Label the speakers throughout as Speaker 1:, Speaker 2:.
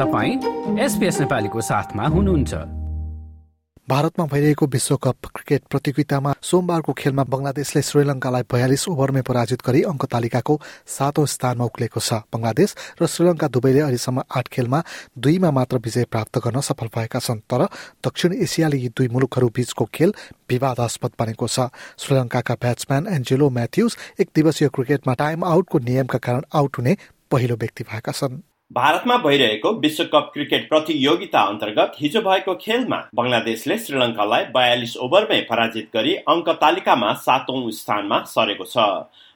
Speaker 1: तपाईँ एसपिएस नेपालीको साथमा हुनुहुन्छ।
Speaker 2: भारतमा भइरहेको विश्वकप क्रिकेट प्रतियोगितामा सोमबारको खेलमा बंगलादेशले श्रीलङ्कालाई बयालिस ओभरमै पराजित गरी अङ्क तालिकाको सातौं स्थानमा उक्लेको छ। बंगलादेश र श्रीलङ्का दुवैले अहिलेसम्म आठ खेलमा दुईमा मात्र विजय प्राप्त गर्न सफल भएका छन् तर दक्षिण एसियाले यी दुई मुलुकहरू बीचको खेल विवादास्पद बनेको छ। श्रीलङ्काका ब्याट्सम्यान एन्जेलो म्याथ्युज एक दिवसीय क्रिकेटमा टाइम आउटको नियमका कारण आउट हुने पहिलो व्यक्ति भएका छन्।
Speaker 3: भारतमा भइरहेको विश्वकप क्रिकेट प्रतियोगिता अन्तर्गत हिजो भएको खेलमा बङ्गलादेशले श्रीलङ्कालाई बयालिस ओभरमै पराजित गरी अङ्क तालिकामा सातौं स्थानमा सरेको छ।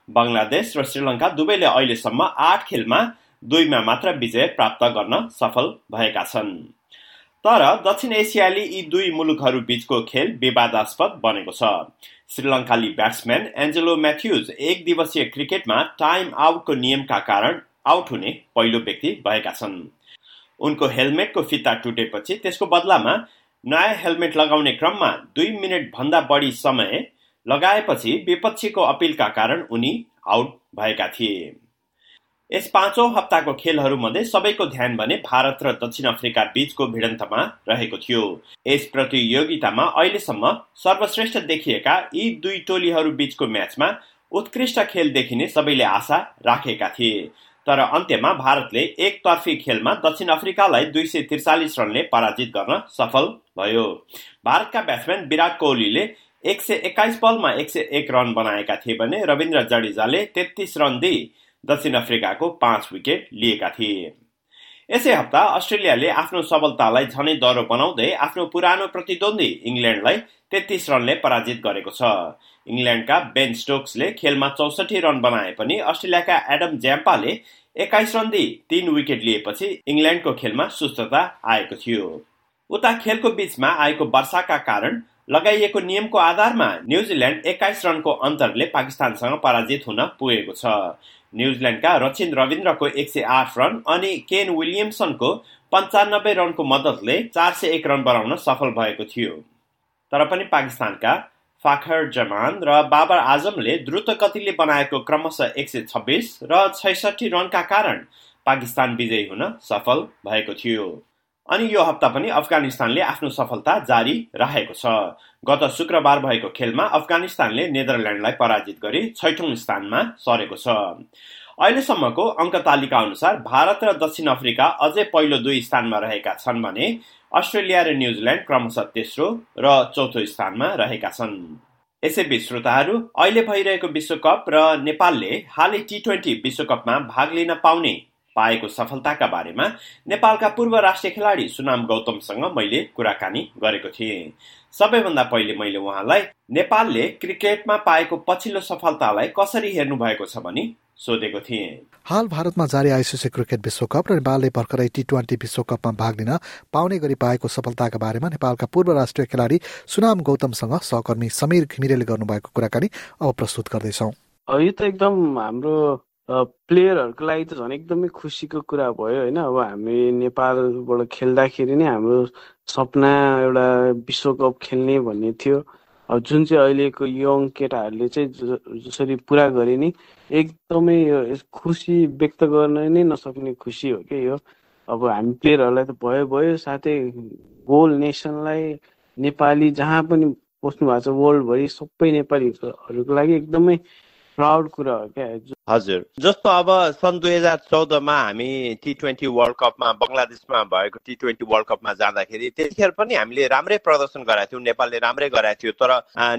Speaker 3: बङ्गलादेश र श्रीलङ्का दुवैले अहिलेसम्म आठ खेलमा दुईमा मात्र विजय प्राप्त गर्न सफल भएका छन्। तर दक्षिण एसियाली यी दुई मुलुकहरू बीचको खेल विवादास्पद बनेको छ। श्रीलङ्काली ब्याट्सम्यान एन्जेलो म्याथ्युज एक दिवसीय क्रिकेटमा टाइम आउटको नियमका कारण आउट हुने पहिलो व्यक्ति भएका छन्। उनको हेलमेटको फिता टुटेपछि त्यसको बदलामा नयाँ हेलमेट लगाउने क्रममा दुई मिनट भन्दा बढी समय लगाएपछि विपक्षीको अपिलका कारण उनी आउट भएका थिए। यस पाँचौं हप्ताको खेलहरूमध्ये सबैको ध्यान भने भारत र दक्षिण अफ्रिका बीचको भिडन्तमा रहेको थियो। यस प्रतियोगितामा अहिलेसम्म सर्वश्रेष्ठ देखिएका यी दुई टोलीहरू बीचको म्याचमा उत्कृष्ट खेल देखिने सबैले आशा राखेका थिए। तर अन्त्यमा भारतले एकतर्फी खेलमा दक्षिण अफ्रिकालाई दुई सय त्रिचालिस रनले पराजित गर्न सफल भयो। भारतका ब्याट्सम्यान विराट कोहलीले एक सय एक्काइस बलमा एक सय एक रन बनाएका थिए भने रविन्द्र जडेजाले तेत्तिस रन दिई दक्षिण अफ्रिकाको पाँच विकेट लिएका थिए। यसै हप्ता अस्ट्रेलियाले आफ्नो सबलतालाई झनै दह्रो बनाउँदै आफ्नो पुरानो प्रतिद्वन्दी इङ्ल्यान्डलाई तेत्तिस रनले पराजित गरेको छ। इङ्ल्यान्डका बेन स्टोक्सले खेलमा चौसठी रन बनाए पनि अस्ट्रेलियाका एडम ज्याम्पाले एक्काइस रन दिई तीन विकेट लिएपछि इङ्ल्यान्डको खेलमा सुस्तता आएको थियो। उता खेलको बीचमा आएको वर्षाका कारण लगाइएको नियमको आधारमा न्युजिल्यान्ड एक्काइस रनको अन्तरले पाकिस्तानसँग पराजित हुन पुगेको छ। न्युजिल्यान्डका रचिन रविन्द्रको एक सय आठ रन अनि केन विलियमसनको पन्चानब्बे रनको मद्दतले चार सय एक रन बनाउन सफल भएको थियो। तर पनि पाकिस्तानका फाखर जमान र बाबर आजमले द्रुत गतिले बनाएको क्रमशः एक सय छब्बिस र छैसठी रनका कारण पाकिस्तान विजयी हुन सफल भएको थियो। अनि यो हप्ता पनि अफगानिस्तानले आफ्नो सफलता जारी राखेको छ। गत शुक्रबार भएको खेलमा अफगानिस्तानले नेदरल्यान्डलाई पराजित गरी छैठौं स्थानमा सरेको छ। अहिलेसम्मको अङ्क तालिका अनुसार भारत र दक्षिण अफ्रिका अझै पहिलो दुई स्थानमा रहेका छन् भने अस्ट्रेलिया र न्युजिल्यान्ड क्रमशः तेस्रो र चौथो स्थानमा रहेका छन्। यसैबीच श्रोताहरू अहिले भइरहेको विश्वकप र नेपालले हालै टी ट्वेन्टी विश्वकपमा भाग लिन पाउने पाएको सफलताका बारेमा नेपालका पूर्व राष्ट्रिय खेलाडी सुनाम गौतमसँग मैले कुराकानी गरेको थिएँ। सबैभन्दा पहिले मैले उहाँलाई नेपालले क्रिकेटमा पाएको पछिल्लो सफलतालाई कसरी हेर्नु भएको छ भनी सोधेको थिएँ।
Speaker 2: हाल भारतमा जारी आइसिसी क्रिकेट विश्वकप र नेपालले भर्खरै टी ट्वेन्टी विश्वकपमा भाग लिन पाउने गरी पाएको सफलताका बारेमा नेपालका पूर्व राष्ट्रिय खेलाडी सुनाम गौतमसँग सहकर्मी समीर घिमिरेले गर्नुभएको कुराकानी अब प्रस्तुत गर्दैछौ।
Speaker 4: यो त एकदम हाम्रो प्लेयरहरूको लागि त झन् एकदमै खुसीको कुरा भयो होइन। अब हामी नेपालबाट खेल्दाखेरि नै हाम्रो सपना एउटा विश्वकप खेल्ने भन्ने थियो। जुन चाहिँ अहिलेको यङ केटाहरूले चाहिँ जसरी पुरा गरे नि एकदमै खुसी व्यक्त गर्न नै नसक्ने खुसी हो क्या यो। अब हामी प्लेयरहरूलाई त भयो भयो। साथै गोल नेसनलाई नेपाली जहाँ पनि बस्नु भएको छ वर्ल्डभरि सबै नेपालीहरूको लागि एकदमै प्राउड कुरा हो क्या
Speaker 3: हजुर। जस्तो अब सन् दुई हजार चौधमा हामी टी ट्वेन्टी वर्ल्ड कपमा बङ्गलादेशमा भएको टी ट्वेन्टी वर्ल्ड कपमा जाँदाखेरि त्यतिखेर पनि हामीले राम्रै प्रदर्शन गराएको थियौँ नेपालले राम्रै गराएको थियो तर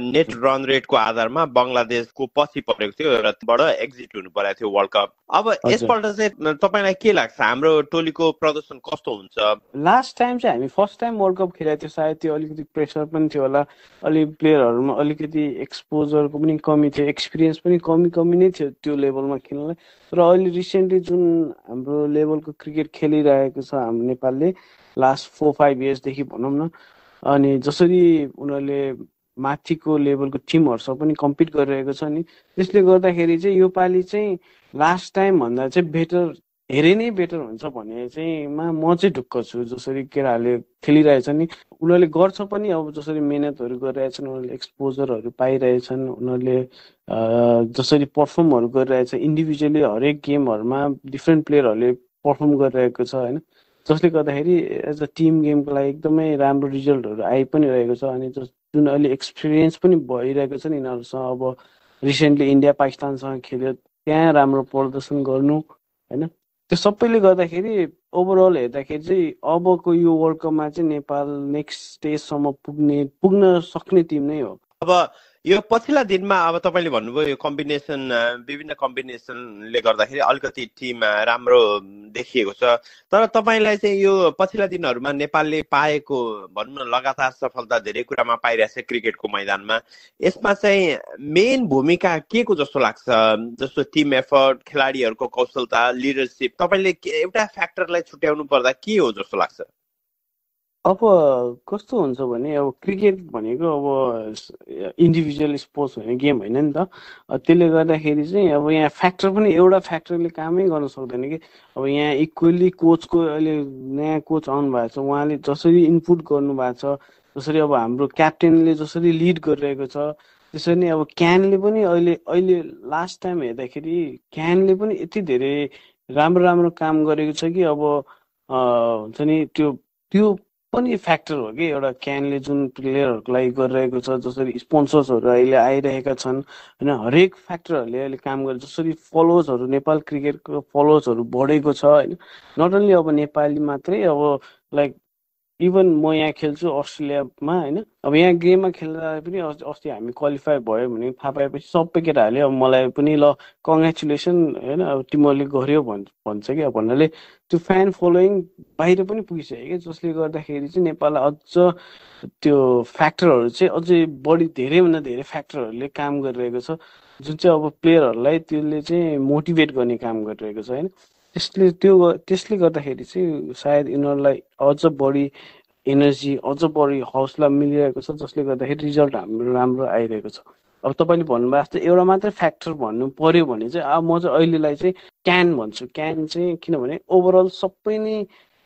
Speaker 3: नेट रन रेटको आधारमा बङ्गलादेशको पछि परेको थियो र एक्जिट हुनु परेको थियो वर्ल्ड कप अब यसपल्ट चाहिँ तपाईँलाई के लाग्छ? हाम्रो टोलीको प्रदर्शन कस्तो हुन्छ?
Speaker 4: लास्ट टाइम चाहिँ हामी फर्स्ट टाइम वर्ल्ड कप खेलेको थियो सायद त्यो अलिकति प्रेसर पनि थियो होला। अलिक प्लेयरहरूमा अलिकति एक्सपोजरको पनि कमी थियो एक्सपिरियन्स पनि कमी कमी नै थियो त्यो लेभल लेभलमा खेल्नलाई। र अहिले रिसेन्टली जुन हाम्रो लेभलको क्रिकेट खेलिरहेको छ हाम्रो नेपालले लास्ट फोर फाइभ इयर्सदेखि भनौँ न अनि जसरी उनीहरूले माथिको लेभलको टिमहरूसँग पनि कम्पिट गरिरहेको छ नि। त्यसले गर्दाखेरि चाहिँ योपालि चाहिँ लास्ट टाइम भन्दा चाहिँ बेटर धेरै नै बेटर हुन्छ भन्ने चाहिँ मा म चाहिँ ढुक्क छु जसरी केटाहरूले खेलिरहेछ नि। उनीहरूले गर्छ पनि अब जसरी मिहिनेतहरू गरिरहेछन् उनीहरूले एक्सपोजरहरू पाइरहेछन् उनीहरूले जसरी पर्फर्महरू गरिरहेछ इन्डिभिजुअली हरेक गेमहरूमा डिफ्रेन्ट प्लेयरहरूले पर्फर्म गरिरहेको छ होइन। जसले गर्दाखेरि एज अ टिम गेमको लागि एकदमै राम्रो रिजल्टहरू आइ पनि रहेको छ अनि जुन अहिले एक्सपिरियन्स पनि भइरहेको छ नि यिनीहरूसँग अब रिसेन्टली इन्डिया पाकिस्तानसँग खेल्यो त्यहाँ राम्रो प्रदर्शन गर्नु होइन? त्यो सबैले गर्दाखेरि ओभरअल हेर्दाखेरि चाहिँ अबको यो वर्ल्ड कपमा चाहिँ नेपाल नेक्स्ट स्टेजसम्म पुग्ने पुग्न सक्ने टिम नै हो।
Speaker 3: अब यो पछिल्ला दिनमा अब तपाईँले भन्नुभयो यो कम्बिनेसन विभिन्न कम्बिनेसनले गर्दाखेरि अलिकति टिम राम्रो देखिएको छ। तर तपाईँलाई चाहिँ यो पछिल्ला दिनहरूमा नेपालले पाएको भनौँ न लगातार सफलता धेरै कुरामा पाइरहेको छ क्रिकेटको मैदानमा। यसमा चाहिँ मेन भूमिका के को जस्तो लाग्छ? जस्तो टिम एफर्ट खेलाडीहरूको कौशलता लिडरसिप तपाईँले एउटा फ्याक्टरलाई छुट्याउनु पर्दा के हो जस्तो लाग्छ?
Speaker 4: अब कस्तो हुन्छ भने अब क्रिकेट भनेको अब इन्डिभिजुअल स्पोर्ट्स होइन गेम होइन नि त। त्यसले गर्दाखेरि चाहिँ अब यहाँ फ्याक्टर पनि एउटा फ्याक्टरले कामै गर्न सक्दैन कि। अब यहाँ इक्वल्ली कोचको अहिले नयाँ कोच आउनु भएको छ उहाँले जसरी इनपुट गर्नु भएको छ जसरी अब हाम्रो क्याप्टेनले जसरी लिड गरिरहेको छ त्यसरी नै अब क्यानले पनि अहिले अहिले लास्ट टाइम हेर्दाखेरि क्यानले पनि यति धेरै राम्रो राम्रो काम गरेको छ कि अब हुन्छ नि त्यो त्यो पनि फ्याक्टर हो कि एउटा क्यानले जुन प्लेयरहरूको लागि गरिरहेको छ जसरी स्पोन्सर्सहरू अहिले आइरहेका छन् होइन? हरेक फ्याक्टरहरूले अहिले काम गरे जसरी फलोवर्सहरू नेपाल क्रिकेटको फलोवर्सहरू बढेको छ होइन? नट ओन्ली अब नेपाली मात्रै अब लाइक इभन म यहाँ खेल्छु अस्ट्रेलियामा होइन? अब यहाँ गेममा खेल्दा पनि अस्ति हामी क्वालिफाई भयो भने थाहा पाएपछि सबै केटाहरूले अब मलाई पनि ल कङ्ग्रेचुलेसन होइन? अब तिमीहरूले गर्यो भन्छ भन्छ कि अब भन्नाले त्यो फ्यान फलोइङ बाहिर पनि पुगिसक्यो कि जसले गर्दाखेरि चाहिँ नेपाललाई अझ त्यो फ्याक्टरहरू चाहिँ अझै बढी धेरैभन्दा धेरै फ्याक्टरहरूले काम गरिरहेको छ। जुन चाहिँ अब प्लेयरहरूलाई त्यसले चाहिँ मोटिभेट गर्ने काम गरिरहेको छ होइन? त्यसले त्यो त्यसले गर्दाखेरि चाहिँ सायद यिनीहरूलाई अझ बढी एनर्जी अझ बढी हौसला मिलिरहेको छ जसले गर्दाखेरि रिजल्ट हाम्रो राम्रो आइरहेको छ। अब तपाईँले भन्नुभयो जस्तो एउटा मात्रै फ्याक्टर भन्नु पर्यो भने चाहिँ अब म चाहिँ अहिलेलाई चाहिँ क्यान भन्छु। क्यान चाहिँ किनभने ओभरअल सबै नै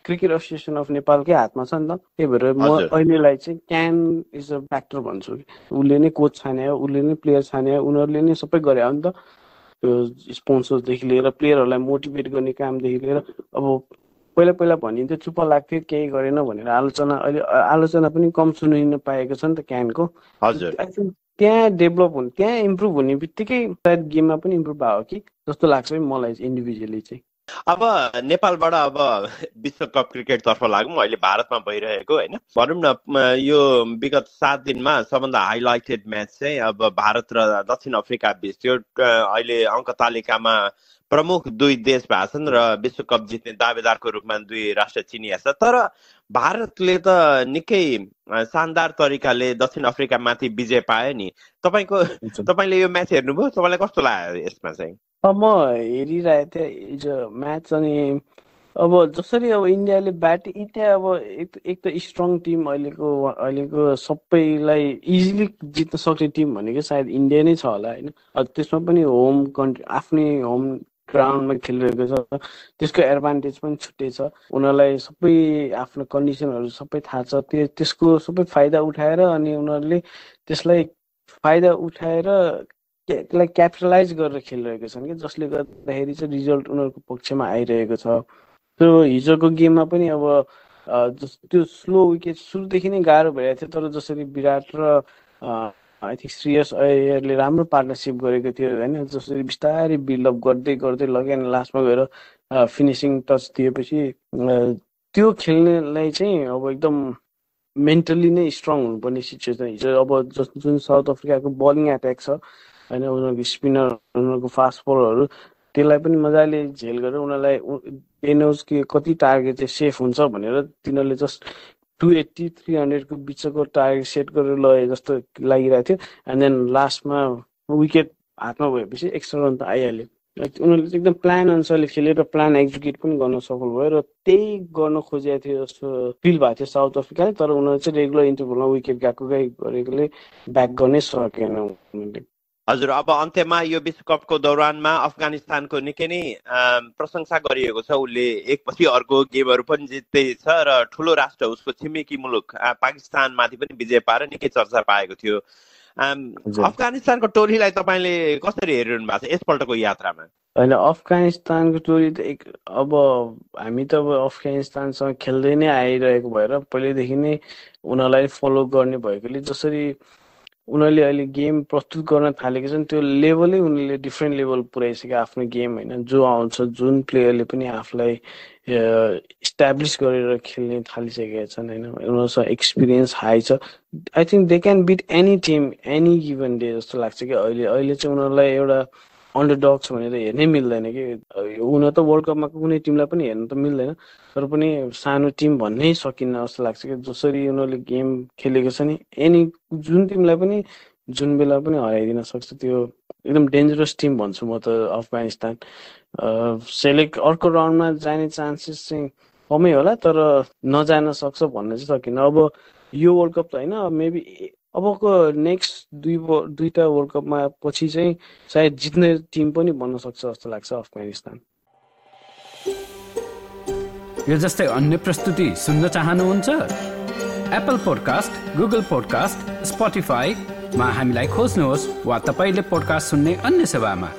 Speaker 4: क्रिकेट एसोसिएसन अफ नेपालकै हातमा छ नि त। त्यही भएर म अहिलेलाई चाहिँ क्यान इज अ फ्याक्टर भन्छु। उसले नै कोच छाने उसले नै प्लेयर छाने उनीहरूले नै सबै गरे हो नि त। त्यो स्पोन्सर्सदेखि लिएर प्लेयरहरूलाई मोटिभेट गर्ने कामदेखि लिएर अब पहिला पहिला भनिन्थ्यो चुप्प लाग्थ्यो केही गरेन भनेर आलोचना अहिले आलोचना पनि कम सुनिन पाएको छ नि त क्यानको।
Speaker 3: हजुर।
Speaker 4: त्यहाँ डेभलप हुने त्यहाँ इम्प्रुभ हुने बित्तिकै सायद गेममा पनि इम्प्रुभ भयो कि? जस्तो लाग्छ मलाई इन्डिभिजुअली चाहिँ।
Speaker 3: अब नेपालबाट अब विश्वकप क्रिकेटतर्फ लागौँ। अहिले भारतमा भइरहेको होइन? भनौँ न यो विगत सात दिनमा सबभन्दा हाइलाइटेड म्याच चाहिँ अब भारत र दक्षिण अफ्रिका बिच थियो। अहिले अङ्क तालिकामा प्रमुख दुई देश भएको छन् र विश्वकप जित्ने दावेदारको रूपमा दुई राष्ट्र चिनिया छ। तर भारतले त निकै शानदार तरिकाले दक्षिण अफ्रिकामाथि विजय पायो नि। तपाईँको तपाईँले यो म्याच हेर्नुभयो? तपाईँलाई कस्तो लाग्यो यसमा चाहिँ?
Speaker 4: म हेरिरहेको थिएँ हिजो म्याच अनि अब जसरी अब इन्डियाले ब्याट इन्डिया अब एक एक त स्ट्रङ टिम अहिलेको अहिलेको सबैलाई इजिली जित्न सक्ने टिम भनेको सायद इन्डिया नै छ होला होइन? त्यसमा पनि होम कन्ट्री आफ्नै होम ग्राउन्डमा खेलिरहेको छ त्यसको एडभान्टेज पनि छुट्टै छ। उनीहरूलाई सबै आफ्नो कन्डिसनहरू सबै थाहा छ। त्यो त्यसको सबै फाइदा उठाएर अनि उनीहरूले त्यसलाई फाइदा उठाएर त्यसलाई क्यापिटलाइज गरेर खेलिरहेको छन् कि जसले गर्दाखेरि चाहिँ रिजल्ट उनीहरूको पक्षमा आइरहेको छ। त्यो हिजोको गेममा पनि अब त्यो स्लो विकेट सुरुदेखि नै गाह्रो भइरहेको थियो तर जसरी विराट र आई थिङ्क श्रेयस अयरले राम्रो पार्टनरसिप गरेको थियो होइन? जसरी बिस्तारै बिल्डअप गर्दै गर्दै लग्यो अनि लास्टमा गएर फिनिसिङ टच दिएपछि त्यो खेल्नेलाई चाहिँ अब एकदम मेन्टली नै स्ट्रङ हुनुपर्ने सिचुएसन हिजो अब जुन साउथ अफ्रिकाको बलिङ एट्याक छ होइन उनीहरूको स्पिनर उनीहरूको फास्ट बलरहरू त्यसलाई पनि मजाले झेल गरेर उनीहरूलाई एनोज कि कति टार्गेट चाहिँ सेफ हुन्छ भनेर तिनीहरूले जस्ट टु एट्टी थ्री हन्ड्रेडको बिचको टार्गेट सेट गरेर लगे जस्तो लागिरहेको थियो. एन्ड देन लास्टमा विकेट हातमा भएपछि एक्स्ट्रा रन त आइहाल्यो। उनीहरूले एकदम प्लान अनुसारले खेलेर प्लान एक्जिक्युट पनि गर्न सफल भयो र त्यही गर्न खोजेको थियो जस्तो फिल भएको थियो साउथ अफ्रिकाले तर उनीहरू चाहिँ रेगुलर इन्टरभलमा विकेट गएको गरेकोले ब्याक गर्नै सकेन उनीहरूले।
Speaker 3: हजुर अब अन्त्यमा यो विश्वकपको दौरानमा अफगानिस्तानको निकै नै प्रशंसा गरिएको छ उसले एकपछि अर्को गेमहरू पनि जित्दैछ र ठुलो राष्ट्र उसको छिमेकी मुलुक पाकिस्तानमाथि पनि विजय पाएर निकै चर्चा पाएको थियो अफगानिस्तानको टोलीलाई तपाईँले कसरी हेरिरहनु भएको छ यसपल्टको यात्रामा
Speaker 4: होइन अफगानिस्तानको टोली त एक अब हामी त अब अफगानिस्तानसँग खेल्दै नै आइरहेको भएर पहिल्यैदेखि नै उनीहरूलाई फलो गर्ने भएकोले जसरी उनीहरूले अहिले गेम प्रस्तुत गर्न थालेको छन्। त्यो लेभलै उनीहरूले डिफ्रेन्ट लेभल पुऱ्याइसक्यो आफ्नो गेम होइन। जो आउँछ जुन प्लेयरले पनि आफूलाई इस्टाब्लिस गरेर खेल्ने थालिसकेका छन् होइन। उनीहरूसँग एक्सपिरियन्स हाई छ। I think they can beat any team any given day जस्तो लाग्छ कि अहिले। अहिले चाहिँ उनीहरूलाई एउटा अन्डर छ भनेर हेर्नै मिल्दैन कि। हुन त वर्ल्ड कपमा कुनै टिमलाई पनि हेर्न त मिल्दैन। तर पनि सानो टिम भन्नै सकिन्न जस्तो लाग्छ कि। जसरी उनीहरूले गेम खेलेको छ नि एनी जुन टिमलाई पनि जुन बेला पनि हराइदिन सक्छ। त्यो एकदम डेन्जरस टिम भन्छु म त अफगानिस्तान। सेलेक्ट अर्को राउन्डमा जाने चान्सेस चाहिँ कमै होला तर नजान सक्छ भन्न चाहिँ सकिनँ अब यो वर्ल्ड कप त होइन मेबी अबको नेक्स्ट दुई दुईवटा वर्ल्ड कपमा पछि चाहिँ सायद जित्ने टिम पनि बन्न सक्छ जस्तो लाग्छ अफगानिस्तान।
Speaker 1: यो जस्तै अन्य प्रस्तुति सुन्न चाहनुहुन्छ? एप्पल पोडकास्ट गुगल पोडकास्ट स्पोटिफाईमा हामीलाई खोज्नुहोस् वा तपाईँले पोडकास्ट सुन्ने अन्य सेवामा।